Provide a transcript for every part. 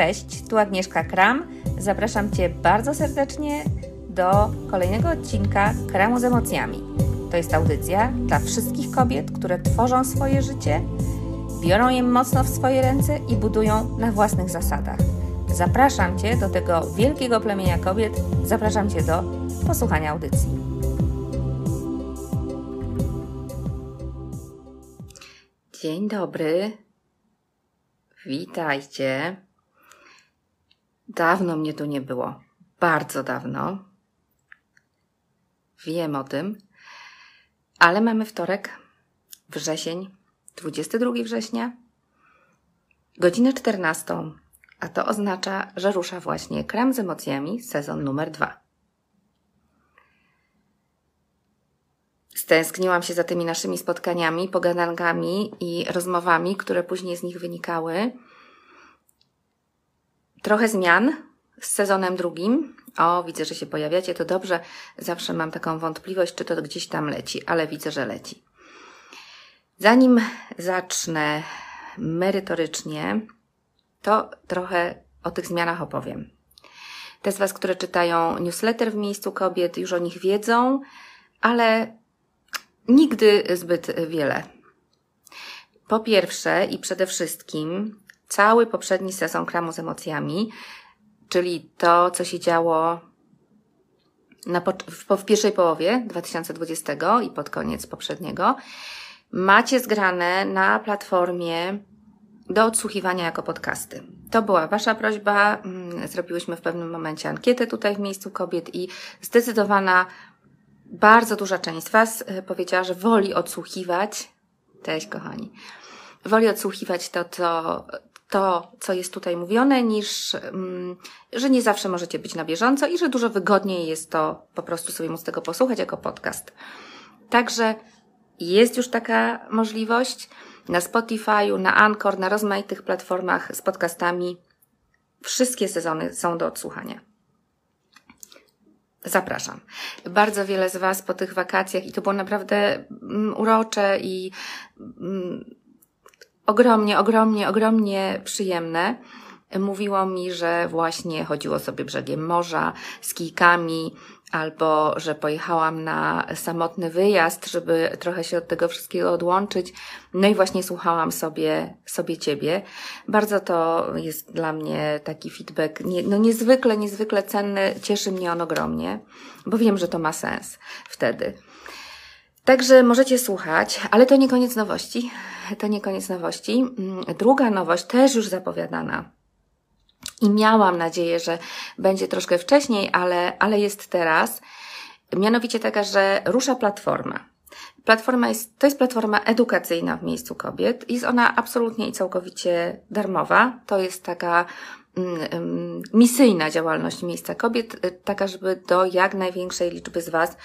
Cześć, tu Agnieszka Kram. Zapraszam Cię bardzo serdecznie do kolejnego odcinka Kramu z emocjami. To jest audycja dla wszystkich kobiet, które tworzą swoje życie, biorą je mocno w swoje ręce i budują na własnych zasadach. Zapraszam Cię do tego wielkiego plemienia kobiet, zapraszam Cię do posłuchania audycji. Dzień dobry. Witajcie. Dawno mnie tu nie było. Bardzo dawno. Wiem o tym. Ale mamy wtorek, wrzesień, 22 września, godzinę 14, a to oznacza, że rusza właśnie Kram z emocjami, sezon numer 2. Stęskniłam się za tymi naszymi spotkaniami, pogadankami i rozmowami, które później z nich wynikały. Trochę zmian z sezonem drugim. O, widzę, że się pojawiacie, to dobrze. Zawsze mam taką wątpliwość, czy to gdzieś tam leci, ale widzę, że leci. Zanim zacznę merytorycznie, to trochę o tych zmianach opowiem. Te z Was, które czytają newsletter w miejscu kobiet, już o nich wiedzą, ale nigdy zbyt wiele. Po pierwsze i przede wszystkim cały poprzedni sezon Kramu z emocjami, czyli to, co się działo na, w, w pierwszej połowie 2020 i pod koniec poprzedniego, macie zgrane na platformie do odsłuchiwania jako podcasty. To była Wasza prośba. Mm, zrobiłyśmy w pewnym momencie ankietę tutaj w miejscu kobiet i zdecydowana bardzo duża część Was e, powiedziała, że woli odsłuchiwać, cześć kochani, woli odsłuchiwać to, co, to, co jest tutaj mówione, niż, mm, że nie zawsze możecie być na bieżąco i że dużo wygodniej jest to po prostu sobie móc tego posłuchać jako podcast. Także jest już taka możliwość na Spotify'u, na Anchor, na rozmaitych platformach z podcastami. Wszystkie sezony są do odsłuchania. Zapraszam. Bardzo wiele z Was po tych wakacjach i to było naprawdę mm, urocze i mm, ogromnie, ogromnie, ogromnie przyjemne. Mówiło mi, że właśnie chodziło sobie brzegiem morza z kijkami, albo że pojechałam na samotny wyjazd, żeby trochę się od tego wszystkiego odłączyć. No i właśnie słuchałam sobie, sobie Ciebie. Bardzo to jest dla mnie taki feedback, nie, no niezwykle, niezwykle cenny. Cieszy mnie on ogromnie, bo wiem, że to ma sens wtedy. Także możecie słuchać, ale to nie koniec nowości. To nie koniec nowości. Druga nowość, też już zapowiadana i miałam nadzieję, że będzie troszkę wcześniej, ale, ale jest teraz. Mianowicie taka, że rusza platforma. Platforma jest, to jest platforma edukacyjna w miejscu kobiet. Jest ona absolutnie i całkowicie darmowa. To jest taka mm, mm, misyjna działalność miejsca kobiet, y, taka, żeby do jak największej liczby z Was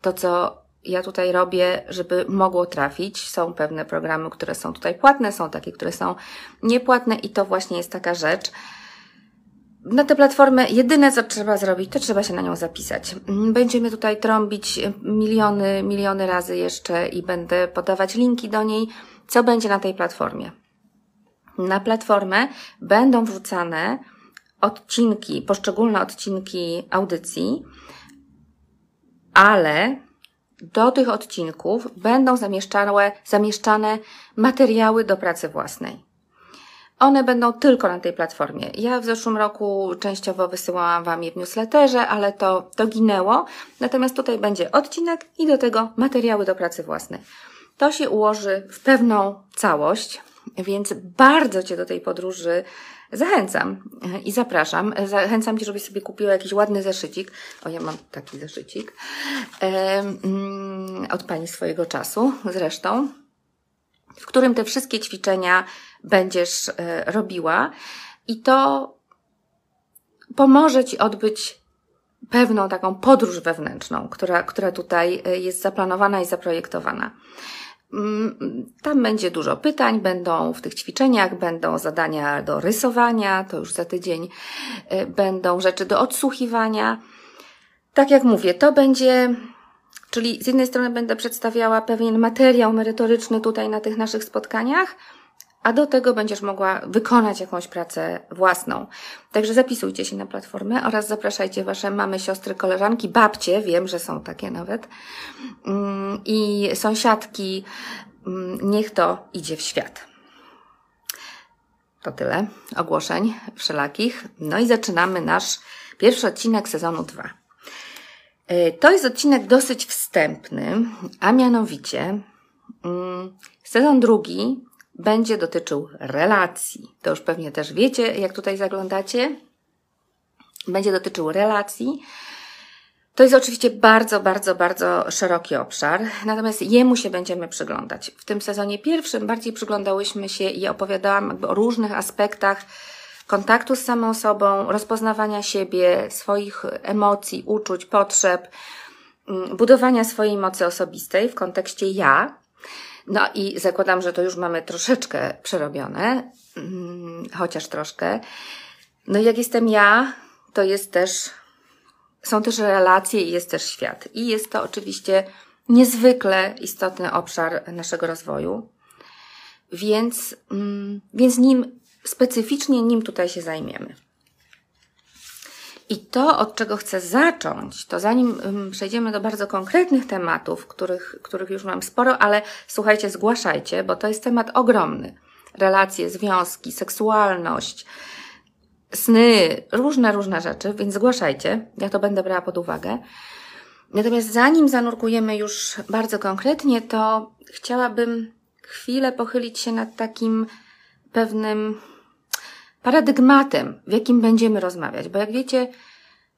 to, co ja tutaj robię, żeby mogło trafić. Są pewne programy, które są tutaj płatne, są takie, które są niepłatne i to właśnie jest taka rzecz, na tę platformę jedyne, co trzeba zrobić, to trzeba się na nią zapisać. Będziemy tutaj trąbić miliony, miliony razy jeszcze i będę podawać linki do niej, co będzie na tej platformie. Na platformę będą wrzucane odcinki, poszczególne odcinki audycji, ale do tych odcinków będą zamieszczane, zamieszczane materiały do pracy własnej. One będą tylko na tej platformie. Ja w zeszłym roku częściowo wysyłałam Wam je w newsletterze, ale to, to ginęło. Natomiast tutaj będzie odcinek i do tego materiały do pracy własnej. To się ułoży w pewną całość, więc bardzo Cię do tej podróży zachęcam i zapraszam. Zachęcam Cię, żebyś sobie kupiła jakiś ładny zeszycik. O, ja mam taki zeszycik. Mm, od Pani swojego czasu zresztą w którym te wszystkie ćwiczenia będziesz e, robiła i to pomoże Ci odbyć pewną taką podróż wewnętrzną, która, która tutaj e, jest zaplanowana i zaprojektowana. Mm, tam będzie dużo pytań, będą w tych ćwiczeniach, będą zadania do rysowania, to już za tydzień, e, będą rzeczy do odsłuchiwania. Tak jak mówię, to będzie Czyli z jednej strony będę przedstawiała pewien materiał merytoryczny tutaj na tych naszych spotkaniach, a do tego będziesz mogła wykonać jakąś pracę własną. Także zapisujcie się na platformę oraz zapraszajcie Wasze mamy, siostry, koleżanki, babcie, wiem, że są takie nawet, mm, i sąsiadki, mm, niech to idzie w świat. To tyle ogłoszeń wszelakich. No i zaczynamy nasz pierwszy odcinek sezonu 2. E, to jest odcinek dosyć wstępny, a mianowicie mm, sezon drugi będzie dotyczył relacji. To już pewnie też wiecie, jak tutaj zaglądacie. Będzie dotyczył relacji. To jest oczywiście bardzo, bardzo, bardzo szeroki obszar, natomiast jemu się będziemy przyglądać. W tym sezonie pierwszym bardziej przyglądałyśmy się i opowiadałam o różnych aspektach kontaktu z samą sobą, rozpoznawania siebie, swoich emocji, uczuć, potrzeb, mm, budowania swojej mocy osobistej w kontekście ja. No i zakładam, że to już mamy troszeczkę przerobione, mm, chociaż troszkę. No jak jestem ja, to jest też, są też relacje i jest też świat. I jest to oczywiście niezwykle istotny obszar naszego rozwoju. Więc, mm, więc nim, specyficznie nim tutaj się zajmiemy. I to, od czego chcę zacząć, to zanim przejdziemy do bardzo konkretnych tematów, których, których już mam sporo, ale słuchajcie, zgłaszajcie, bo to jest temat ogromny. Relacje, związki, seksualność, sny, różne, różne rzeczy, więc zgłaszajcie. Ja to będę brała pod uwagę. Natomiast zanim zanurkujemy już bardzo konkretnie, to chciałabym chwilę pochylić się nad takim pewnym paradygmatem, w jakim będziemy rozmawiać. Bo jak wiecie,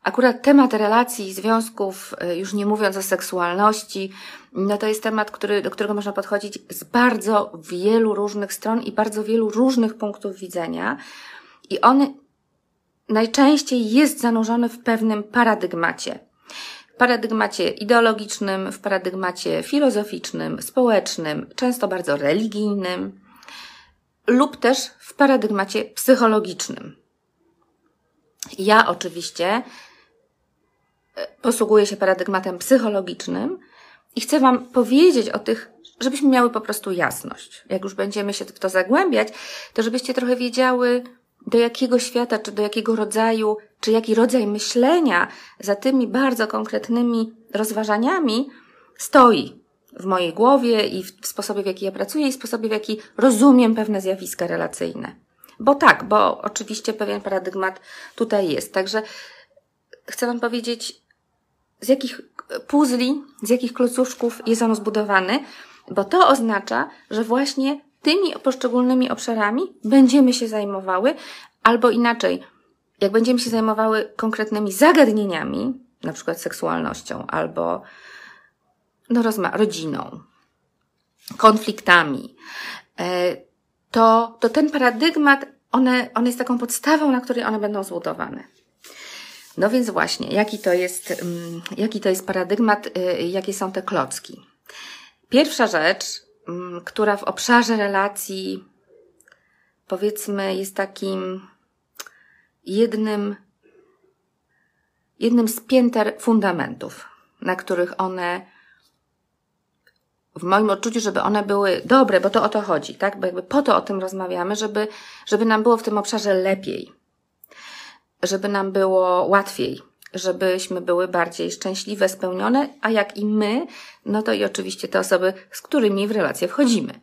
akurat temat relacji, związków, y, już nie mówiąc o seksualności, no to jest temat, który, do którego można podchodzić z bardzo wielu różnych stron i bardzo wielu różnych punktów widzenia. I on najczęściej jest zanurzony w pewnym paradygmacie. W paradygmacie ideologicznym, w paradygmacie filozoficznym, społecznym, często bardzo religijnym lub też w paradygmacie psychologicznym. Ja oczywiście e, posługuję się paradygmatem psychologicznym i chcę Wam powiedzieć o tych, żebyśmy miały po prostu jasność. Jak już będziemy się w to zagłębiać, to żebyście trochę wiedziały, do jakiego świata, czy do jakiego rodzaju, czy jaki rodzaj myślenia za tymi bardzo konkretnymi rozważaniami stoi w mojej głowie i w sposobie, w jaki ja pracuję i sposobie, w jaki rozumiem pewne zjawiska relacyjne. Bo tak, bo oczywiście pewien paradygmat tutaj jest. Także chcę Wam powiedzieć, z jakich puzli, z jakich klocuszków jest on zbudowany, bo to oznacza, że właśnie tymi poszczególnymi obszarami będziemy się zajmowały, albo inaczej, jak będziemy się zajmowały konkretnymi zagadnieniami, na przykład seksualnością, albo no, rozma- rodziną, konfliktami, e, to, to ten paradygmat, one, on jest taką podstawą, na której one będą zbudowane. No więc właśnie, jaki to jest, mm, jaki to jest paradygmat, e, jakie są te klocki? Pierwsza rzecz, mm, która w obszarze relacji, powiedzmy, jest takim jednym, jednym z pięter fundamentów, na których one w moim odczuciu, żeby one były dobre, bo to o to chodzi, tak? Bo jakby po to o tym rozmawiamy, żeby, żeby nam było w tym obszarze lepiej, żeby nam było łatwiej, żebyśmy były bardziej szczęśliwe, spełnione, a jak i my, no to i oczywiście te osoby, z którymi w relacje wchodzimy.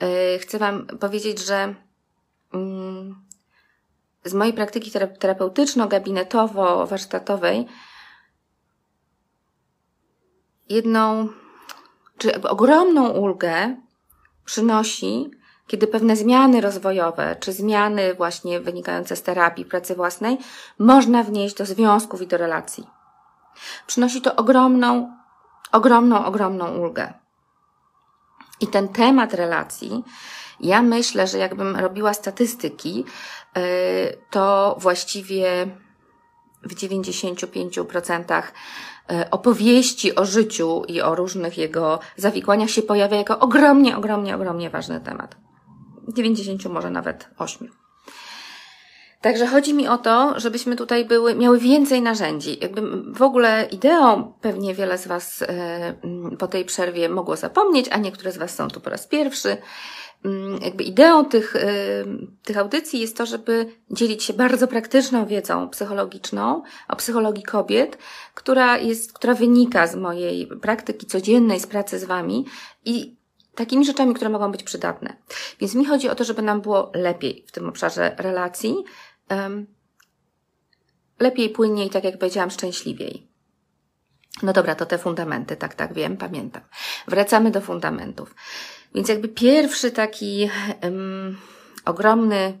Yy, chcę Wam powiedzieć, że mm, z mojej praktyki terapeutyczno-gabinetowo-warsztatowej jedną czy ogromną ulgę przynosi, kiedy pewne zmiany rozwojowe, czy zmiany właśnie wynikające z terapii, pracy własnej, można wnieść do związków i do relacji. Przynosi to ogromną, ogromną, ogromną ulgę. I ten temat relacji, ja myślę, że jakbym robiła statystyki, yy, to właściwie w 95% E, opowieści o życiu i o różnych jego zawikłaniach się pojawia jako ogromnie, ogromnie, ogromnie ważny temat. 90 może nawet 8. Także chodzi mi o to, żebyśmy tutaj były, miały więcej narzędzi. Jakby w ogóle ideą pewnie wiele z Was e, po tej przerwie mogło zapomnieć, a niektóre z Was są tu po raz pierwszy. Mm, jakby ideą tych, tych audycji jest to, żeby dzielić się bardzo praktyczną wiedzą psychologiczną o psychologii kobiet, która jest, która wynika z mojej praktyki codziennej, z pracy z Wami i takimi rzeczami, które mogą być przydatne. Więc mi chodzi o to, żeby nam było lepiej w tym obszarze relacji, lepiej, płynniej, tak jak powiedziałam, szczęśliwiej. No dobra, to te fundamenty, tak, tak, wiem, pamiętam. Wracamy do fundamentów. Więc jakby pierwszy taki um, ogromny,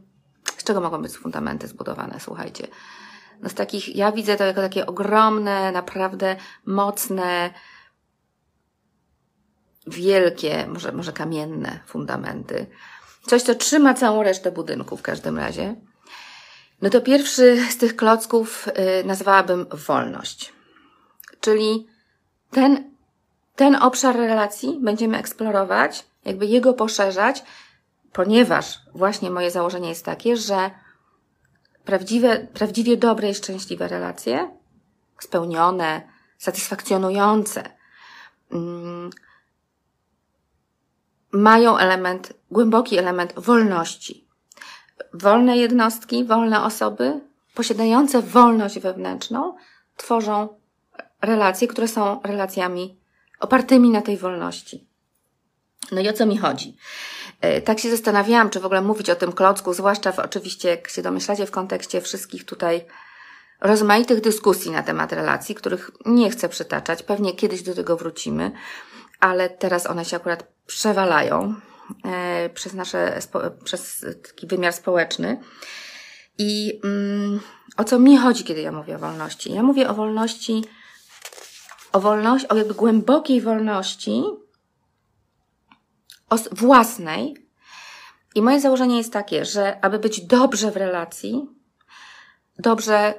z czego mogą być fundamenty zbudowane, słuchajcie? No z takich, ja widzę to jako takie ogromne, naprawdę mocne, wielkie, może, może kamienne fundamenty. Coś, co trzyma całą resztę budynku w każdym razie. No to pierwszy z tych klocków y, nazwałabym wolność. Czyli ten, ten obszar relacji będziemy eksplorować, jakby jego poszerzać, ponieważ właśnie moje założenie jest takie, że prawdziwe, prawdziwie dobre i szczęśliwe relacje, spełnione, satysfakcjonujące, mm, mają element, głęboki element wolności. Wolne jednostki, wolne osoby, posiadające wolność wewnętrzną, tworzą relacje, które są relacjami opartymi na tej wolności. No i o co mi chodzi? E, tak się zastanawiałam, czy w ogóle mówić o tym klocku, zwłaszcza w, oczywiście, jak się domyślacie, w kontekście wszystkich tutaj rozmaitych dyskusji na temat relacji, których nie chcę przytaczać. Pewnie kiedyś do tego wrócimy, ale teraz one się akurat przewalają e, przez nasze, przez taki wymiar społeczny. I mm, o co mi chodzi, kiedy ja mówię o wolności? Ja mówię o wolności, o wolności, o jakby głębokiej wolności własnej. I moje założenie jest takie, że aby być dobrze w relacji, dobrze,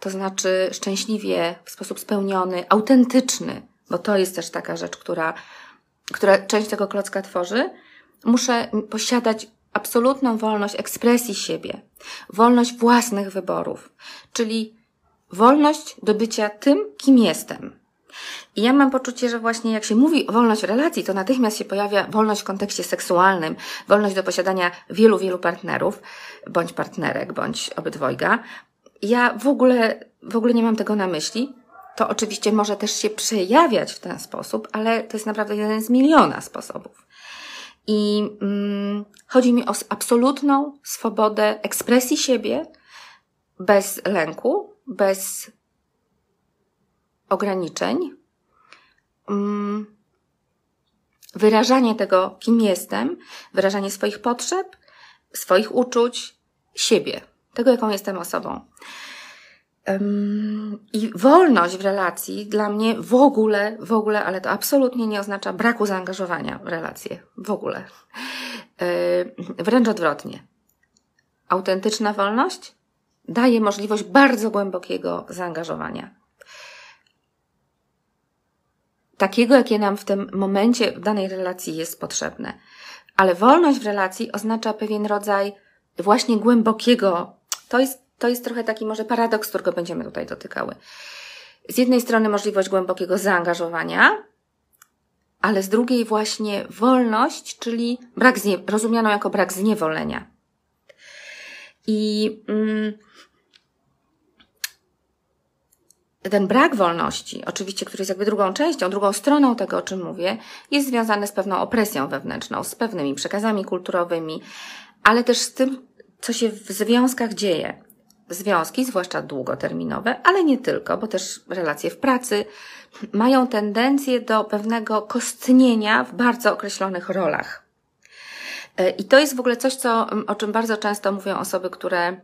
to znaczy szczęśliwie, w sposób spełniony, autentyczny, bo to jest też taka rzecz, która która część tego klocka tworzy, muszę posiadać absolutną wolność ekspresji siebie, wolność własnych wyborów, czyli wolność do bycia tym, kim jestem. I ja mam poczucie, że właśnie jak się mówi o wolność relacji, to natychmiast się pojawia wolność w kontekście seksualnym, wolność do posiadania wielu, wielu partnerów, bądź partnerek, bądź obydwojga. Ja w ogóle, w ogóle nie mam tego na myśli. To oczywiście może też się przejawiać w ten sposób, ale to jest naprawdę jeden z miliona sposobów. I mm, chodzi mi o absolutną swobodę ekspresji siebie bez lęku, bez ograniczeń. Mm, wyrażanie tego, kim jestem, wyrażanie swoich potrzeb, swoich uczuć, siebie, tego, jaką jestem osobą. I wolność w relacji dla mnie w ogóle, w ogóle, ale to absolutnie nie oznacza braku zaangażowania w relacje. W ogóle. Wręcz odwrotnie. Autentyczna wolność daje możliwość bardzo głębokiego zaangażowania. Takiego, jakie nam w tym momencie w danej relacji jest potrzebne. Ale wolność w relacji oznacza pewien rodzaj właśnie głębokiego, to jest to jest trochę taki może paradoks, którego będziemy tutaj dotykały. Z jednej strony możliwość głębokiego zaangażowania, ale z drugiej właśnie wolność, czyli brak znie, rozumianą jako brak zniewolenia. I mm, ten brak wolności, oczywiście, który jest jakby drugą częścią, drugą stroną tego, o czym mówię, jest związany z pewną opresją wewnętrzną, z pewnymi przekazami kulturowymi, ale też z tym, co się w związkach dzieje związki, zwłaszcza długoterminowe, ale nie tylko, bo też relacje w pracy mają tendencję do pewnego kostnienia w bardzo określonych rolach. E, I to jest w ogóle coś, co, o czym bardzo często mówią osoby, które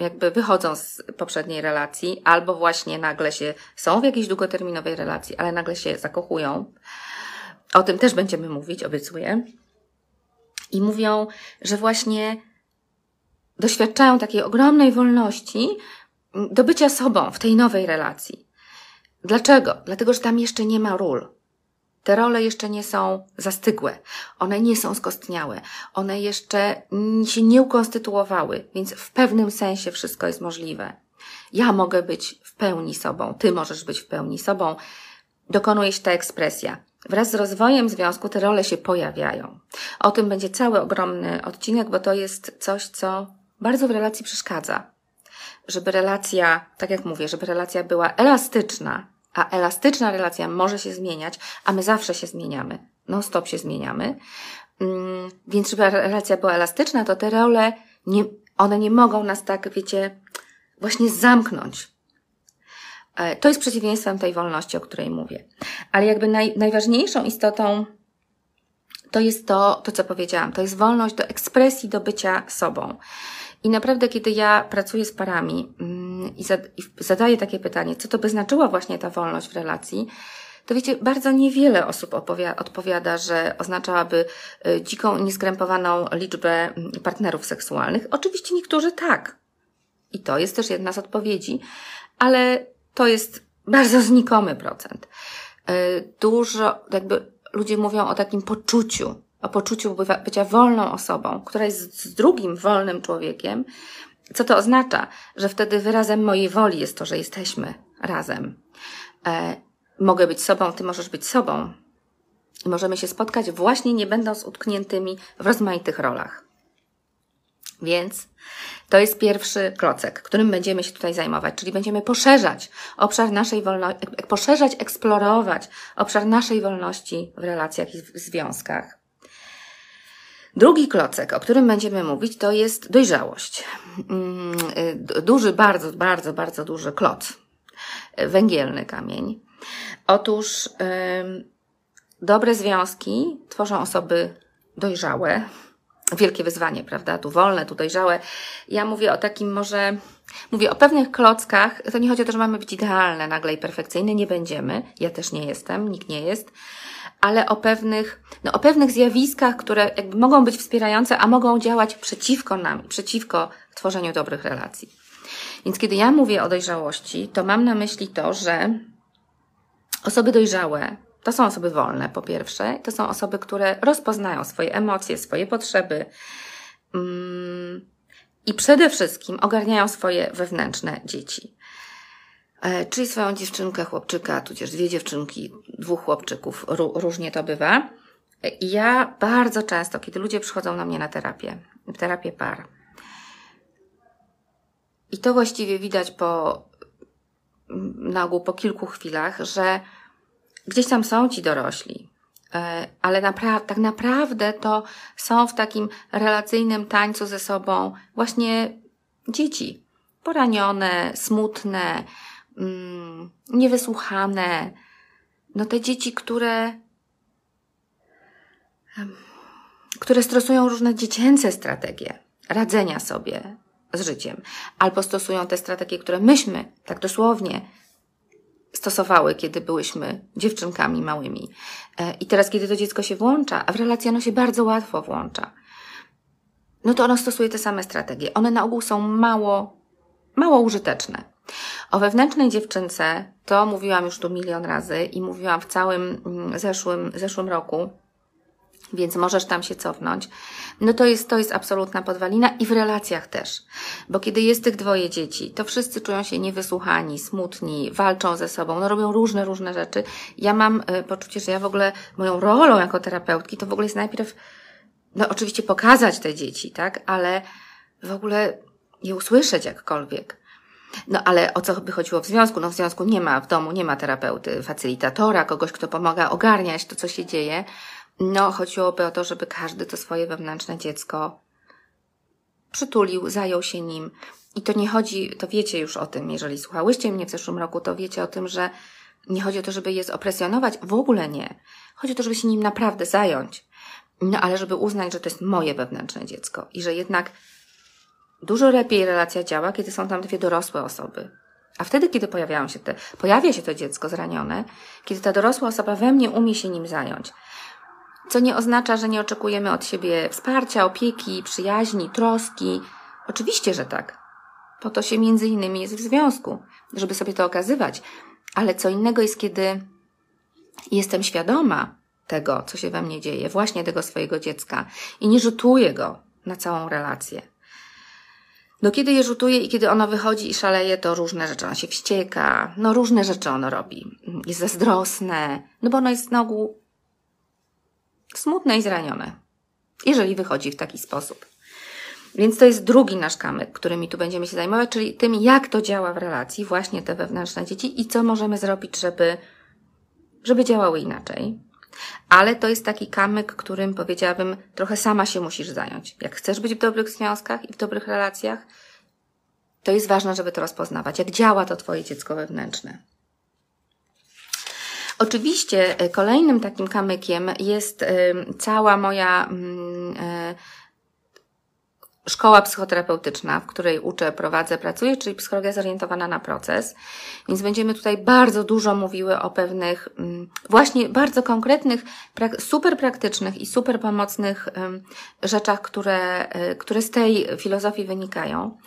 jakby wychodzą z poprzedniej relacji, albo właśnie nagle się są w jakiejś długoterminowej relacji, ale nagle się zakochują. O tym też będziemy mówić, obiecuję. I mówią, że właśnie doświadczają takiej ogromnej wolności do bycia sobą w tej nowej relacji. Dlaczego? Dlatego, że tam jeszcze nie ma ról. Te role jeszcze nie są zastygłe, one nie są skostniałe, one jeszcze się nie ukonstytuowały, więc w pewnym sensie wszystko jest możliwe. Ja mogę być w pełni sobą, ty możesz być w pełni sobą, dokonuje się ta ekspresja. Wraz z rozwojem związku te role się pojawiają. O tym będzie cały ogromny odcinek, bo to jest coś, co bardzo w relacji przeszkadza. Żeby relacja, tak jak mówię, żeby relacja była elastyczna, a elastyczna relacja może się zmieniać, a my zawsze się zmieniamy, non-stop się zmieniamy. Mm, więc żeby relacja była elastyczna, to te role, nie, one nie mogą nas tak, wiecie, właśnie zamknąć. E, to jest przeciwieństwem tej wolności, o której mówię. Ale jakby naj, najważniejszą istotą to jest to, to, co powiedziałam, to jest wolność do ekspresji, do bycia sobą. I naprawdę, kiedy ja pracuję z parami mm, i, zadaję takie pytanie, co to by znaczyła właśnie ta wolność w relacji, to wiecie, bardzo niewiele osób odpowiada, że oznaczałaby y, dziką, nieskrępowaną liczbę mm, partnerów seksualnych. Oczywiście niektórzy tak. I to jest też jedna z odpowiedzi, ale to jest bardzo znikomy procent. Y, dużo, jakby ludzie mówią o takim poczuciu, o poczuciu bycia wolną osobą, która jest z drugim wolnym człowiekiem. Co to oznacza? Że wtedy wyrazem mojej woli jest to, że jesteśmy razem. E, mogę być sobą, ty możesz być sobą. I możemy się spotkać właśnie nie będąc utkniętymi w rozmaitych rolach. Więc to jest pierwszy klocek, którym będziemy się tutaj zajmować, czyli będziemy poszerzać obszar naszej wolności, poszerzać, eksplorować obszar naszej wolności w relacjach i w związkach. Drugi klocek, o którym będziemy mówić, to jest dojrzałość. Mm, y, duży, bardzo, bardzo, bardzo duży kloc. Węgielny kamień. Otóż dobre związki tworzą osoby dojrzałe. Wielkie wyzwanie, prawda? Tu wolne, tu dojrzałe. Ja mówię o takim może, mówię o pewnych klockach. To nie chodzi o to, że mamy być idealne nagle i perfekcyjne. Nie będziemy. Ja też nie jestem, nikt nie jest ale o pewnych, no, o pewnych zjawiskach, które jakby mogą być wspierające, a mogą działać przeciwko nam, przeciwko tworzeniu dobrych relacji. Więc kiedy ja mówię o dojrzałości, to mam na myśli to, że osoby dojrzałe to są osoby wolne, po pierwsze, to są osoby, które rozpoznają swoje emocje, swoje potrzeby mm, i przede wszystkim ogarniają swoje wewnętrzne dzieci. E, czyli swoją dziewczynkę, chłopczyka, tudzież dwie dziewczynki, dwóch chłopczyków, różnie to bywa. I ja bardzo często, kiedy ludzie przychodzą na mnie na terapię, terapię par, i to właściwie widać po, na ogół po kilku chwilach, że gdzieś tam są ci dorośli, e, ale napra- tak naprawdę to są w takim relacyjnym tańcu ze sobą właśnie dzieci. Poranione, smutne, mm, niewysłuchane. No te dzieci, które, które stosują różne dziecięce strategie radzenia sobie z życiem, albo stosują te strategie, które myśmy, tak dosłownie, stosowały, kiedy byłyśmy dziewczynkami małymi. E, I teraz, kiedy to dziecko się włącza, a w relacji ono się bardzo łatwo włącza, no to ono stosuje te same strategie. One na ogół są mało, mało użyteczne. O wewnętrznej dziewczynce to mówiłam już tu milion razy i mówiłam w całym mm, zeszłym, zeszłym roku, więc możesz tam się cofnąć. No to jest, to jest absolutna podwalina i w relacjach też. Bo kiedy jest tych dwoje dzieci, to wszyscy czują się niewysłuchani, smutni, walczą ze sobą, no robią różne, różne rzeczy. Ja mam y, poczucie, że ja w ogóle, moją rolą jako terapeutki to w ogóle jest najpierw, no oczywiście pokazać te dzieci, tak, ale w ogóle je usłyszeć jakkolwiek. No ale o co by chodziło w związku? No w związku nie ma w domu, nie ma terapeuty, facylitatora, kogoś, kto pomaga ogarniać to, co się dzieje. No chodziłoby o to, żeby każdy to swoje wewnętrzne dziecko przytulił, zajął się nim. I to nie chodzi, to wiecie już o tym, jeżeli słuchałyście mnie w zeszłym roku, to wiecie o tym, że nie chodzi o to, żeby je zopresjonować, w ogóle nie. Chodzi o to, żeby się nim naprawdę zająć. No ale żeby uznać, że to jest moje wewnętrzne dziecko i że jednak Dużo lepiej relacja działa, kiedy są tam dwie dorosłe osoby. A wtedy, kiedy pojawiają się te, pojawia się to dziecko zranione, kiedy ta dorosła osoba we mnie umie się nim zająć. Co nie oznacza, że nie oczekujemy od siebie wsparcia, opieki, przyjaźni, troski. Oczywiście, że tak. Po to się między innymi jest w związku, żeby sobie to okazywać. Ale co innego jest, kiedy jestem świadoma tego, co się we mnie dzieje, właśnie tego swojego dziecka i nie rzutuję go na całą relację. No kiedy je rzutuje i kiedy ono wychodzi i szaleje, to różne rzeczy. Ono się wścieka, no różne rzeczy ono robi. Jest zazdrosne, no bo ono jest na ogół smutne i zranione, jeżeli wychodzi w taki sposób. Więc to jest drugi nasz kamyk, którymi tu będziemy się zajmować, czyli tym, jak to działa w relacji, właśnie te wewnętrzne dzieci i co możemy zrobić, żeby, żeby działały inaczej. Ale to jest taki kamyk, którym powiedziałabym, trochę sama się musisz zająć. Jak chcesz być w dobrych związkach i w dobrych relacjach, to jest ważne, żeby to rozpoznawać. Jak działa to Twoje dziecko wewnętrzne. Oczywiście e, kolejnym takim kamykiem jest cała moja mm, e, szkoła psychoterapeutyczna, w której uczę, prowadzę, pracuję, czyli psychologia zorientowana na proces. Więc będziemy tutaj bardzo dużo mówiły o pewnych, mm, właśnie bardzo konkretnych, super praktycznych i super pomocnych rzeczach, które, e, które z tej filozofii wynikają.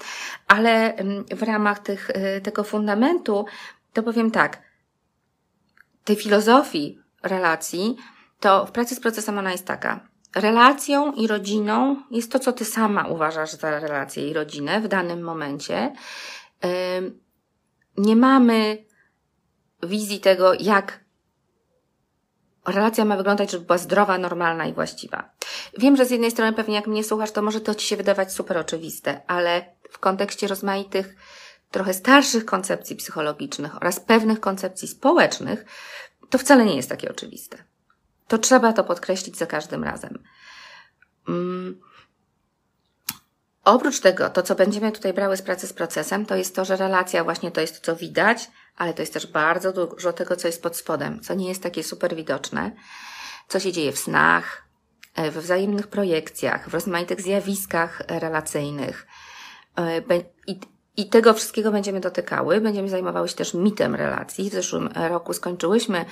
Ale w ramach tych, e, tego fundamentu, to powiem tak, tej filozofii relacji, to w pracy z procesem ona jest taka relacją i rodziną jest to, co ty sama uważasz za relację i rodzinę w danym momencie. Nie mamy wizji tego, jak relacja ma wyglądać, żeby była zdrowa, normalna i właściwa. Wiem, że z jednej strony pewnie jak mnie słuchasz, to może to ci się wydawać super oczywiste, ale w kontekście rozmaitych, trochę starszych koncepcji psychologicznych oraz pewnych koncepcji społecznych, to wcale nie jest takie oczywiste. To trzeba to podkreślić za każdym razem. Um, oprócz tego, to co będziemy tutaj brały z pracy z procesem, to jest to, że relacja właśnie to jest to, co widać, ale to jest też bardzo dużo tego, co jest pod spodem, co nie jest takie super widoczne, co się dzieje w snach, e, we wzajemnych projekcjach, w rozmaitych zjawiskach relacyjnych. E, i tego wszystkiego będziemy dotykały. Będziemy zajmowały się też mitem relacji. W zeszłym roku skończyłyśmy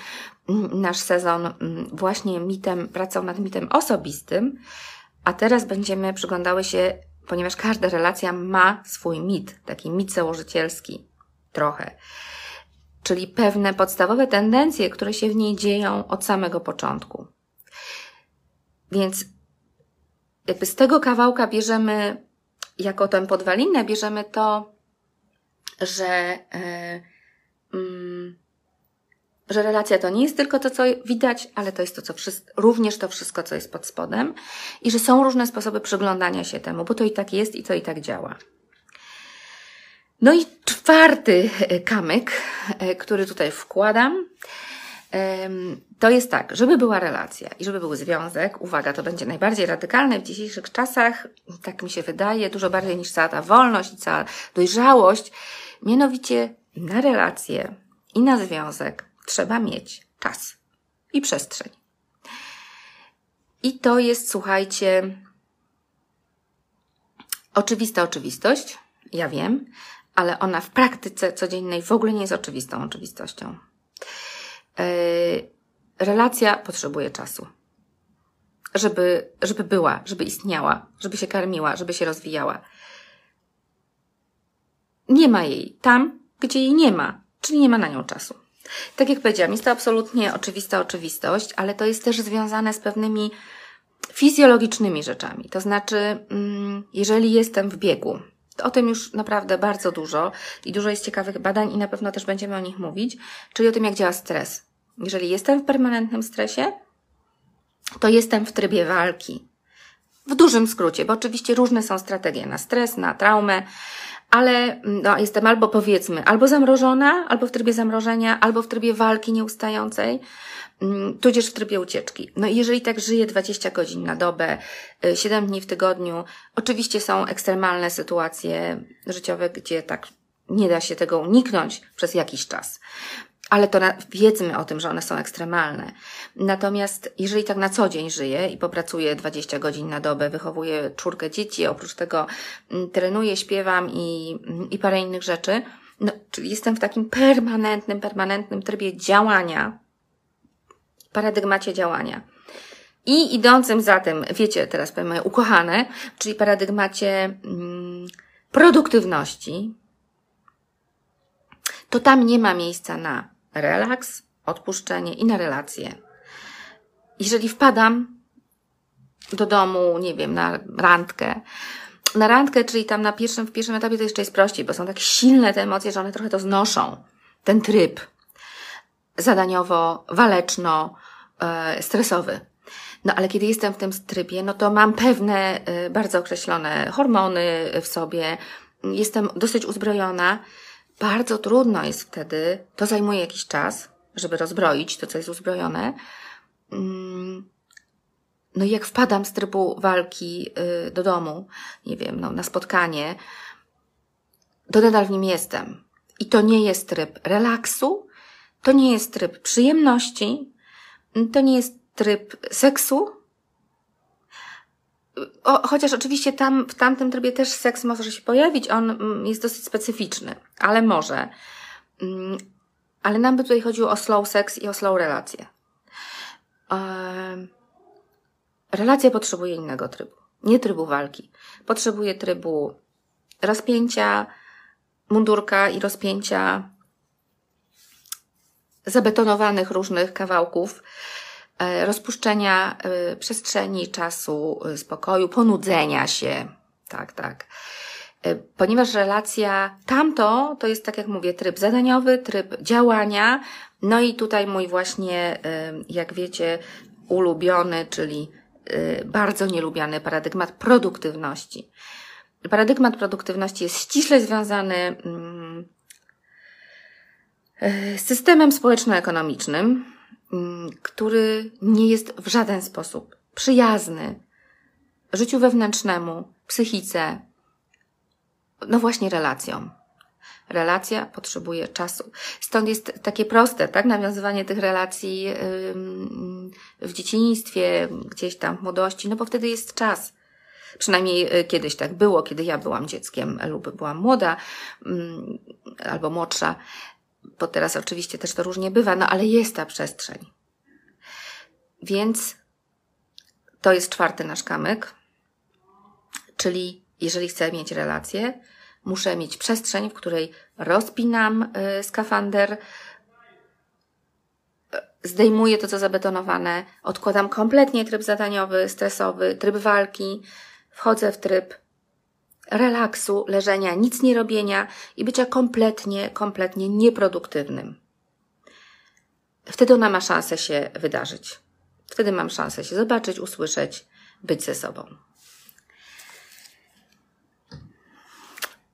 mm, nasz sezon mm, właśnie mitem, pracą nad mitem osobistym, a teraz będziemy przyglądały się, ponieważ każda relacja ma swój mit, taki mit założycielski, trochę. Czyli pewne podstawowe tendencje, które się w niej dzieją od samego początku. Więc jakby z tego kawałka bierzemy, jako tę podwalinę, bierzemy to, że, e, mm, że relacja to nie jest tylko to, co widać, ale to jest to, co również to wszystko, co jest pod spodem i że są różne sposoby przyglądania się temu, bo to i tak jest i to i tak działa. No i czwarty e, kamyk, e, który tutaj wkładam, to jest tak, żeby była relacja i żeby był związek, uwaga, to będzie najbardziej radykalne w dzisiejszych czasach, tak mi się wydaje, dużo bardziej niż cała ta wolność i cała dojrzałość, Mianowicie na relacje i na związek trzeba mieć czas i przestrzeń. I to jest, słuchajcie, oczywista oczywistość, ja wiem, ale ona w praktyce codziennej w ogóle nie jest oczywistą oczywistością. Yy, relacja potrzebuje czasu. Żeby, żeby była, żeby istniała, żeby się karmiła, żeby się rozwijała nie ma jej tam, gdzie jej nie ma, czyli nie ma na nią czasu. Tak jak powiedziałam, jest to absolutnie oczywista oczywistość, ale to jest też związane z pewnymi fizjologicznymi rzeczami. To znaczy, mm, jeżeli jestem w biegu, o tym już naprawdę bardzo dużo i dużo jest ciekawych badań i na pewno też będziemy o nich mówić, czyli o tym, jak działa stres. Jeżeli jestem w permanentnym stresie, to jestem w trybie walki. W dużym skrócie, bo oczywiście różne są strategie na stres, na traumę, ale no, jestem albo powiedzmy, albo zamrożona, albo w trybie zamrożenia, albo w trybie walki nieustającej, mm, tudzież w trybie ucieczki. No i jeżeli tak żyję 20 godzin na dobę, 7 y, dni w tygodniu, oczywiście są ekstremalne sytuacje życiowe, gdzie tak nie da się tego uniknąć przez jakiś czas ale to na, wiedzmy o tym, że one są ekstremalne. Natomiast jeżeli tak na co dzień żyję i popracuję 20 godzin na dobę, wychowuję czwórkę dzieci, oprócz tego mm, trenuję, śpiewam i, i parę innych rzeczy, no, czyli jestem w takim permanentnym, permanentnym trybie działania, paradygmacie działania. I idącym za tym, wiecie, teraz powiem moje ukochane, czyli paradygmacie mm, produktywności, to tam nie ma miejsca na relaks, odpuszczenie i na relacje. Jeżeli wpadam do domu, nie wiem, na randkę, na randkę, czyli tam na pierwszym, w pierwszym etapie to jeszcze jest prościej, bo są tak silne te emocje, że one trochę to znoszą. Ten tryb zadaniowo, waleczno, e, stresowy. No ale kiedy jestem w tym trybie, no to mam pewne y, bardzo określone hormony w sobie, jestem dosyć uzbrojona. Bardzo trudno jest wtedy, to zajmuje jakiś czas, żeby rozbroić to, co jest uzbrojone. Mm, no i jak wpadam z trybu walki y, do domu, nie wiem, no, na spotkanie, to nadal w nim jestem. I to nie jest tryb relaksu, to nie jest tryb przyjemności, to nie jest tryb seksu. O, chociaż oczywiście tam, w tamtym trybie też seks może się pojawić, on mm, jest dosyć specyficzny, ale może. Mm, ale nam by tutaj chodziło o slow seks i o slow relacje. Relacja potrzebuje innego trybu. Nie trybu walki. Potrzebuje trybu rozpięcia, mundurka i rozpięcia zabetonowanych różnych kawałków, rozpuszczenia e, przestrzeni, czasu, e, spokoju, ponudzenia się. Tak, tak. Ponieważ relacja tamto to jest, tak jak mówię, tryb zadaniowy, tryb działania. No i tutaj mój właśnie, jak wiecie, ulubiony, czyli bardzo nielubiany paradygmat produktywności. Paradygmat produktywności jest ściśle związany mm, z systemem społeczno-ekonomicznym, który nie jest w żaden sposób przyjazny życiu wewnętrznemu, psychice, no właśnie relacjom. Relacja potrzebuje czasu. Stąd jest takie proste, tak? Nawiązywanie tych relacji w dzieciństwie, gdzieś tam w młodości, no bo wtedy jest czas. Przynajmniej y, kiedyś tak było, kiedy ja byłam dzieckiem lub byłam młoda mm, albo młodsza, bo teraz oczywiście też to różnie bywa, no ale jest ta przestrzeń. Więc to jest czwarty nasz kamyk, czyli jeżeli chcę mieć relację, muszę mieć przestrzeń, w której rozpinam y, skafander, y, zdejmuję to, co zabetonowane, odkładam kompletnie tryb zadaniowy, stresowy, tryb walki, wchodzę w tryb relaksu, leżenia, nic nie robienia i bycia kompletnie, kompletnie nieproduktywnym. Wtedy ona ma szansę się wydarzyć. Wtedy mam szansę się zobaczyć, usłyszeć, być ze sobą.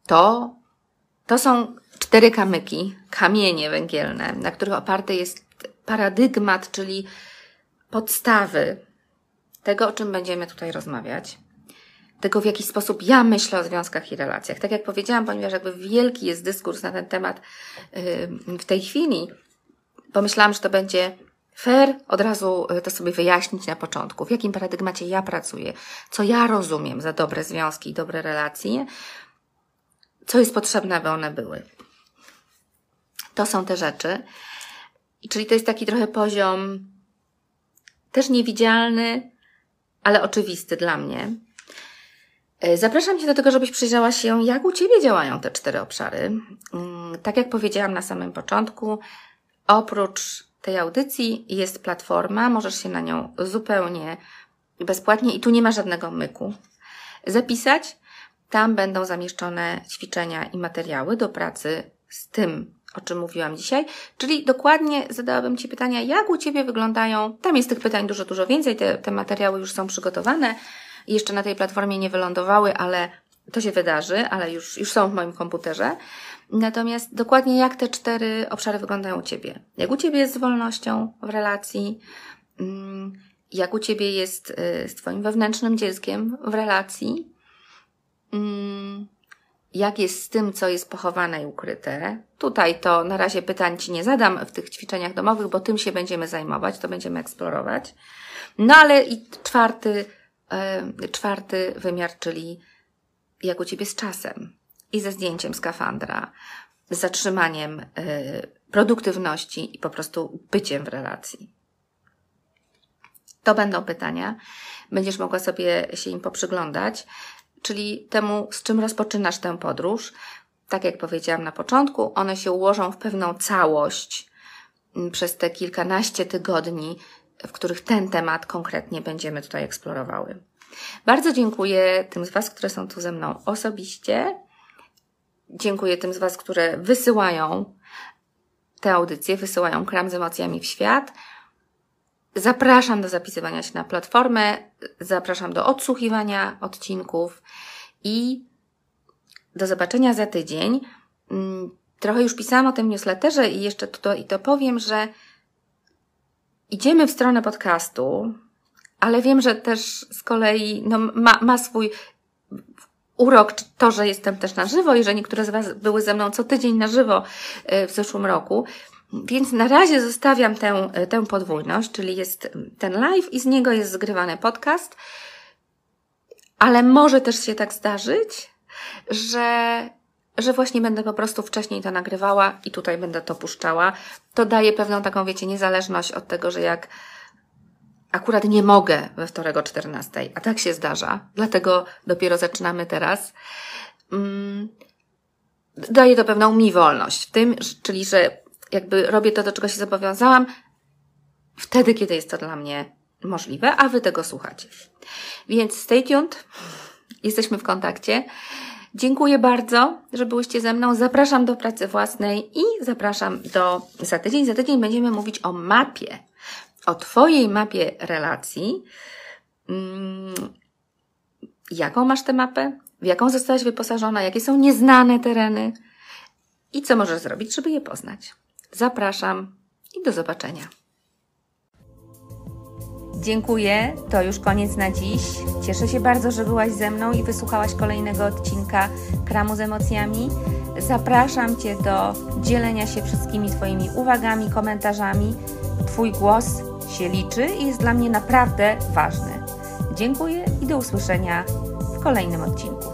To, to są cztery kamyki, kamienie węgielne, na których oparty jest paradygmat, czyli podstawy tego, o czym będziemy tutaj rozmawiać tego, w jaki sposób ja myślę o związkach i relacjach. Tak jak powiedziałam, ponieważ jakby wielki jest dyskurs na ten temat w tej chwili, pomyślałam, że to będzie fair od razu y, to sobie wyjaśnić na początku, w jakim paradygmacie ja pracuję, co ja rozumiem za dobre związki i dobre relacje, co jest potrzebne, aby one były. To są te rzeczy. Czyli to jest taki trochę poziom też niewidzialny, ale oczywisty dla mnie. E, zapraszam Cię do tego, żebyś przyjrzała się, jak u Ciebie działają te cztery obszary. Mm, tak jak powiedziałam na samym początku, oprócz tej audycji jest platforma, możesz się na nią zupełnie bezpłatnie i tu nie ma żadnego myku zapisać. Tam będą zamieszczone ćwiczenia i materiały do pracy z tym, o czym mówiłam dzisiaj. Czyli dokładnie zadałabym Ci pytania, jak u Ciebie wyglądają. Tam jest tych pytań dużo, dużo więcej. Te, te materiały już są przygotowane jeszcze na tej platformie nie wylądowały, ale to się wydarzy, ale już, już są w moim komputerze. Natomiast dokładnie jak te cztery obszary wyglądają u Ciebie? Jak u Ciebie jest z wolnością w relacji? Mm, jak u Ciebie jest y, z Twoim wewnętrznym dzieckiem w relacji? Mm, jak jest z tym, co jest pochowane i ukryte? Tutaj to na razie pytań Ci nie zadam w tych ćwiczeniach domowych, bo tym się będziemy zajmować, to będziemy eksplorować. No ale i czwarty czwarty wymiar, czyli jak u Ciebie z czasem i ze zdjęciem skafandra, z zatrzymaniem e, produktywności i po prostu byciem w relacji. To będą pytania. Będziesz mogła sobie się im poprzyglądać, czyli temu, z czym rozpoczynasz tę podróż. Tak jak powiedziałam na początku, one się ułożą w pewną całość przez te kilkanaście tygodni, w których ten temat konkretnie będziemy tutaj eksplorowały. Bardzo dziękuję tym z Was, które są tu ze mną osobiście. Dziękuję tym z Was, które wysyłają te audycje, wysyłają kram z emocjami w świat. Zapraszam do zapisywania się na platformę, zapraszam do odsłuchiwania odcinków i do zobaczenia za tydzień. Mm, trochę już pisałam o tym newsletterze i jeszcze to, i to powiem, że idziemy w stronę podcastu, ale wiem, że też z kolei no, ma, ma swój urok to, że jestem też na żywo i że niektóre z Was były ze mną co tydzień na żywo e, w zeszłym roku. Więc na razie zostawiam tę, e, tę podwójność, czyli jest ten live i z niego jest zgrywany podcast, ale może też się tak zdarzyć, że, że właśnie będę po prostu wcześniej to nagrywała i tutaj będę to puszczała. To daje pewną taką, wiecie, niezależność od tego, że jak akurat nie mogę we wtorek o 14, a tak się zdarza, dlatego dopiero zaczynamy teraz. Mm, daje to pewną mi wolność w tym, czyli że jakby robię to, do czego się zobowiązałam, wtedy, kiedy jest to dla mnie możliwe, a wy tego słuchacie. Więc stay tuned, jesteśmy w kontakcie. Dziękuję bardzo, że byłyście ze mną. Zapraszam do pracy własnej i zapraszam do za tydzień. Za tydzień będziemy mówić o mapie o Twojej mapie relacji. Mm, jaką masz tę mapę? W jaką zostałaś wyposażona? Jakie są nieznane tereny? I co możesz zrobić, żeby je poznać? Zapraszam i do zobaczenia. Dziękuję, to już koniec na dziś. Cieszę się bardzo, że byłaś ze mną i wysłuchałaś kolejnego odcinka Kramu z emocjami. Zapraszam Cię do dzielenia się wszystkimi Twoimi uwagami, komentarzami. Twój głos się liczy i jest dla mnie naprawdę ważny. Dziękuję i do usłyszenia w kolejnym odcinku.